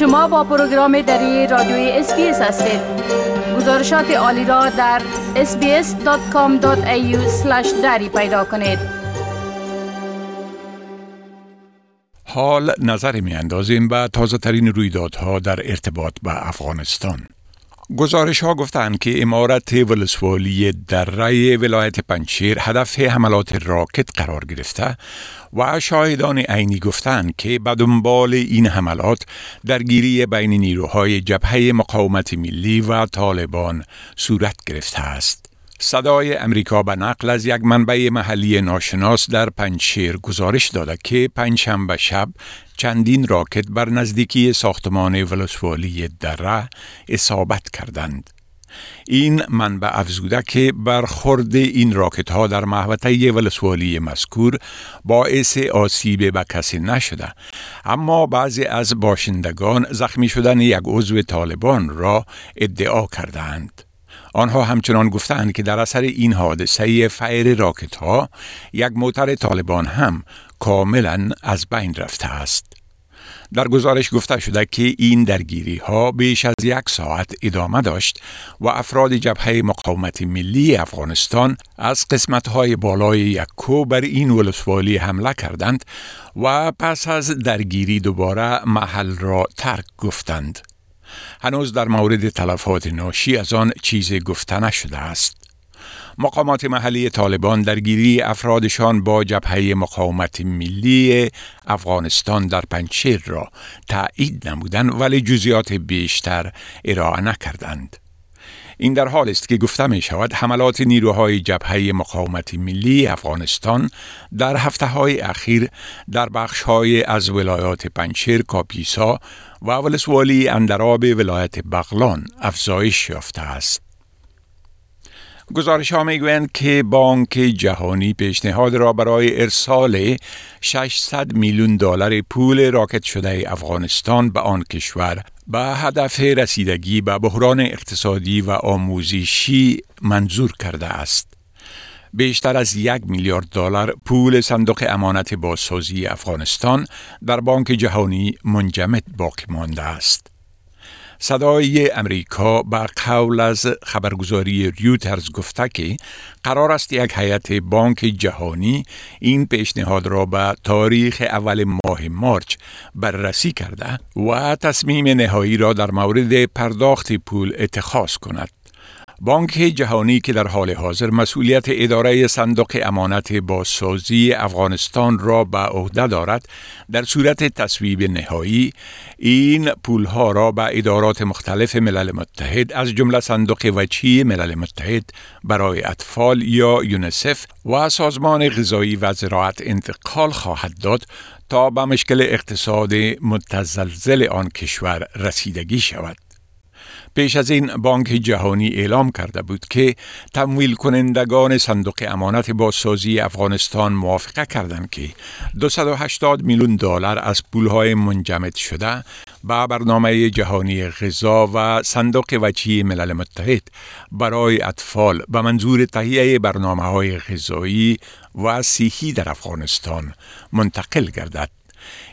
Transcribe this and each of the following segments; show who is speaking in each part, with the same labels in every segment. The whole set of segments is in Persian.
Speaker 1: شما با پروگرام دری رادیوی SBS هستید. گزارشات عالی را در sbs.com.au دری پیدا کنید.
Speaker 2: حال نظر می اندازیم به تازه ترین رویدادها در ارتباط به افغانستان. گزارش ها گفتند که عمارت ولسوالی دره ولایت پنجشیر هدف حملات راکت قرار گرفته و شاهدان عینی گفتند که به دنبال این حملات درگیری بین نیروهای جبهه مقاومت ملی و طالبان صورت گرفته است. صدای امریکا به نقل از یک منبع محلی ناشناس در پنجشیر گزارش داده که پنجشنبه شب چندین راکت بر نزدیکی ساختمان ولسوالی دره اصابت کردند. این منبع افزوده که برخورد این راکت ها در محوطه ولسوالی مذکور باعث آسیب به کسی نشده اما بعضی از باشندگان زخمی شدن یک عضو طالبان را ادعا کردند. آنها همچنان گفتند که در اثر این حادثه فیر راکت ها یک موتر طالبان هم کاملا از بین رفته است. در گزارش گفته شده که این درگیری ها بیش از یک ساعت ادامه داشت و افراد جبهه مقاومت ملی افغانستان از قسمت های بالای یک کو بر این ولسوالی حمله کردند و پس از درگیری دوباره محل را ترک گفتند. هنوز در مورد تلفات ناشی از آن چیزی گفته نشده است. مقامات محلی طالبان درگیری افرادشان با جبهه مقاومت ملی افغانستان در پنچیر را تایید نمودند ولی جزیات بیشتر ارائه نکردند. این در حال است که گفته می شود حملات نیروهای جبهه مقاومت ملی افغانستان در هفته های اخیر در بخش های از ولایات پنچیر، کاپیسا و ولسوالی اندراب ولایت بغلان افزایش یافته است. گزارش ها می‌گویند که بانک جهانی پیشنهاد را برای ارسال 600 میلیون دلار پول راکت شده افغانستان به آن کشور به هدف رسیدگی به بحران اقتصادی و آموزشی منظور کرده است. بیشتر از یک میلیارد دلار پول صندوق امانت بازسازی افغانستان در بانک جهانی منجمد باقی مانده است. صدای امریکا به قول از خبرگزاری ریوترز گفته که قرار است یک هیئت بانک جهانی این پیشنهاد را به تاریخ اول ماه مارچ بررسی کرده و تصمیم نهایی را در مورد پرداخت پول اتخاذ کند. بانک جهانی که در حال حاضر مسئولیت اداره صندوق امانت بازسازی افغانستان را به عهده دارد در صورت تصویب نهایی این پولها را به ادارات مختلف ملل متحد از جمله صندوق وچی ملل متحد برای اطفال یا یونسف و سازمان غذایی و زراعت انتقال خواهد داد تا به مشکل اقتصاد متزلزل آن کشور رسیدگی شود. پیش از این بانک جهانی اعلام کرده بود که تمویل کنندگان صندوق امانت بازسازی افغانستان موافقه کردند که 280 میلیون دلار از پولهای منجمد شده به برنامه جهانی غذا و صندوق وچی ملل متحد برای اطفال به منظور تهیه برنامه های غذایی و صحی در افغانستان منتقل گردد.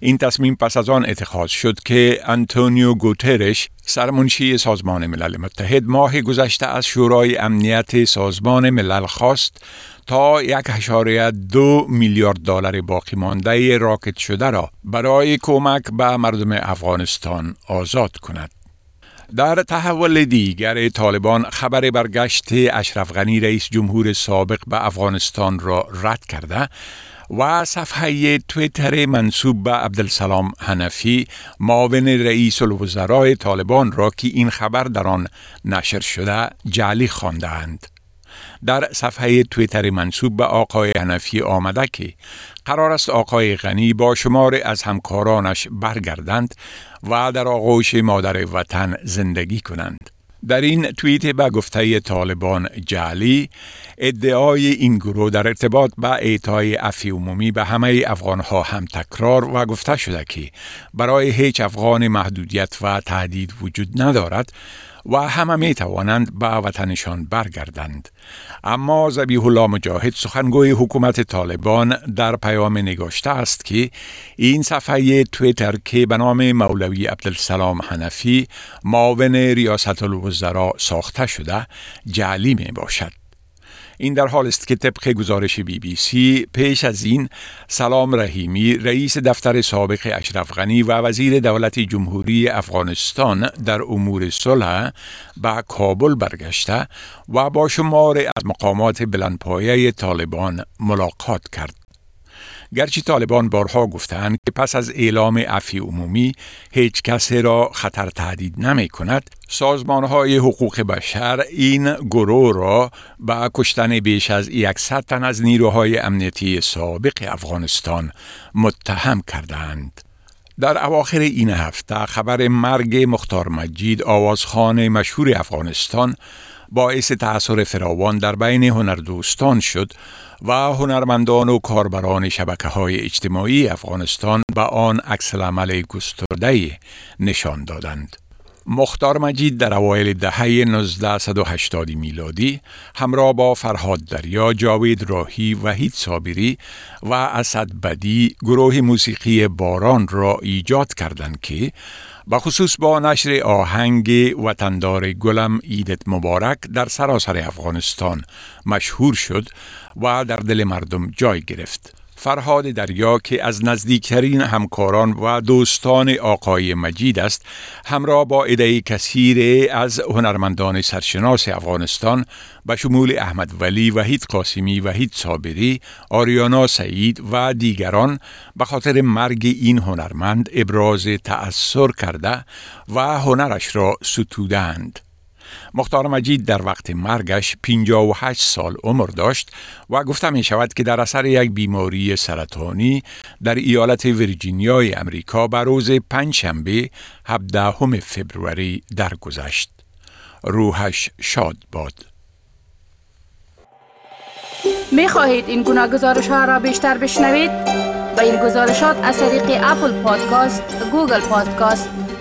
Speaker 2: این تصمیم پس از آن اتخاذ شد که انتونیو گوترش سرمنشی سازمان ملل متحد ماه گذشته از شورای امنیت سازمان ملل خواست تا یک هشاره دو میلیارد دلار باقی مانده راکت شده را برای کمک به مردم افغانستان آزاد کند. در تحول دیگر طالبان خبر برگشت اشرف غنی رئیس جمهور سابق به افغانستان را رد کرده و صفحه تویتر منصوب به عبدالسلام حنفی معاون رئیس الوزراء طالبان را که این خبر در آن نشر شده جعلی خواندند. در صفحه تویتر منصوب به آقای حنفی آمده که قرار است آقای غنی با شمار از همکارانش برگردند و در آغوش مادر وطن زندگی کنند. در این توییت به گفته طالبان جعلی ادعای این گروه در ارتباط با اعطای عفی عمومی به همه افغان ها هم تکرار و گفته شده که برای هیچ افغان محدودیت و تهدید وجود ندارد و همه می توانند به وطنشان برگردند. اما زبیح الله مجاهد سخنگوی حکومت طالبان در پیام نگاشته است که این صفحه تویتر که به نام مولوی عبدالسلام حنفی معاون ریاست الوزراء ساخته شده جعلی می باشد این در حال است که طبق گزارش بی بی سی پیش از این سلام رحیمی رئیس دفتر سابق اشرف غنی و وزیر دولت جمهوری افغانستان در امور صلح به کابل برگشته و با شمار از مقامات بلندپایه طالبان ملاقات کرد. گرچه طالبان بارها گفتند که پس از اعلام عفی عمومی هیچ کسی را خطر تهدید نمی کند سازمان های حقوق بشر این گروه را به کشتن بیش از 100 تن از نیروهای امنیتی سابق افغانستان متهم کردند. در اواخر این هفته خبر مرگ مختار مجید آوازخان مشهور افغانستان باعث تأثیر فراوان در بین هنردوستان شد و هنرمندان و کاربران شبکه های اجتماعی افغانستان به آن عکس عمل گسترده نشان دادند. مختار مجید در اوایل دهه 1980 میلادی همراه با فرهاد دریا، جاوید راهی، وحید صابری و اسد بدی گروه موسیقی باران را ایجاد کردند که خصوص با نشر آهنگ وطندار گلم ایدت مبارک در سراسر افغانستان مشهور شد و در دل مردم جای گرفت. فرهاد دریا که از نزدیکترین همکاران و دوستان آقای مجید است همراه با عده کثیر از هنرمندان سرشناس افغانستان به شمول احمد ولی وحید قاسمی وحید صابری آریانا سعید و دیگران به خاطر مرگ این هنرمند ابراز تأثیر کرده و هنرش را ستودند مختار مجید در وقت مرگش 58 سال عمر داشت و گفته می شود که در اثر یک بیماری سرطانی در ایالت ویرجینیای امریکا به روز پنجشنبه 17 فبروری درگذشت. روحش شاد باد.
Speaker 1: می خواهید این گونه گزارش ها را بیشتر بشنوید؟ به این گزارشات از طریق Apple Podcast، Google Podcast،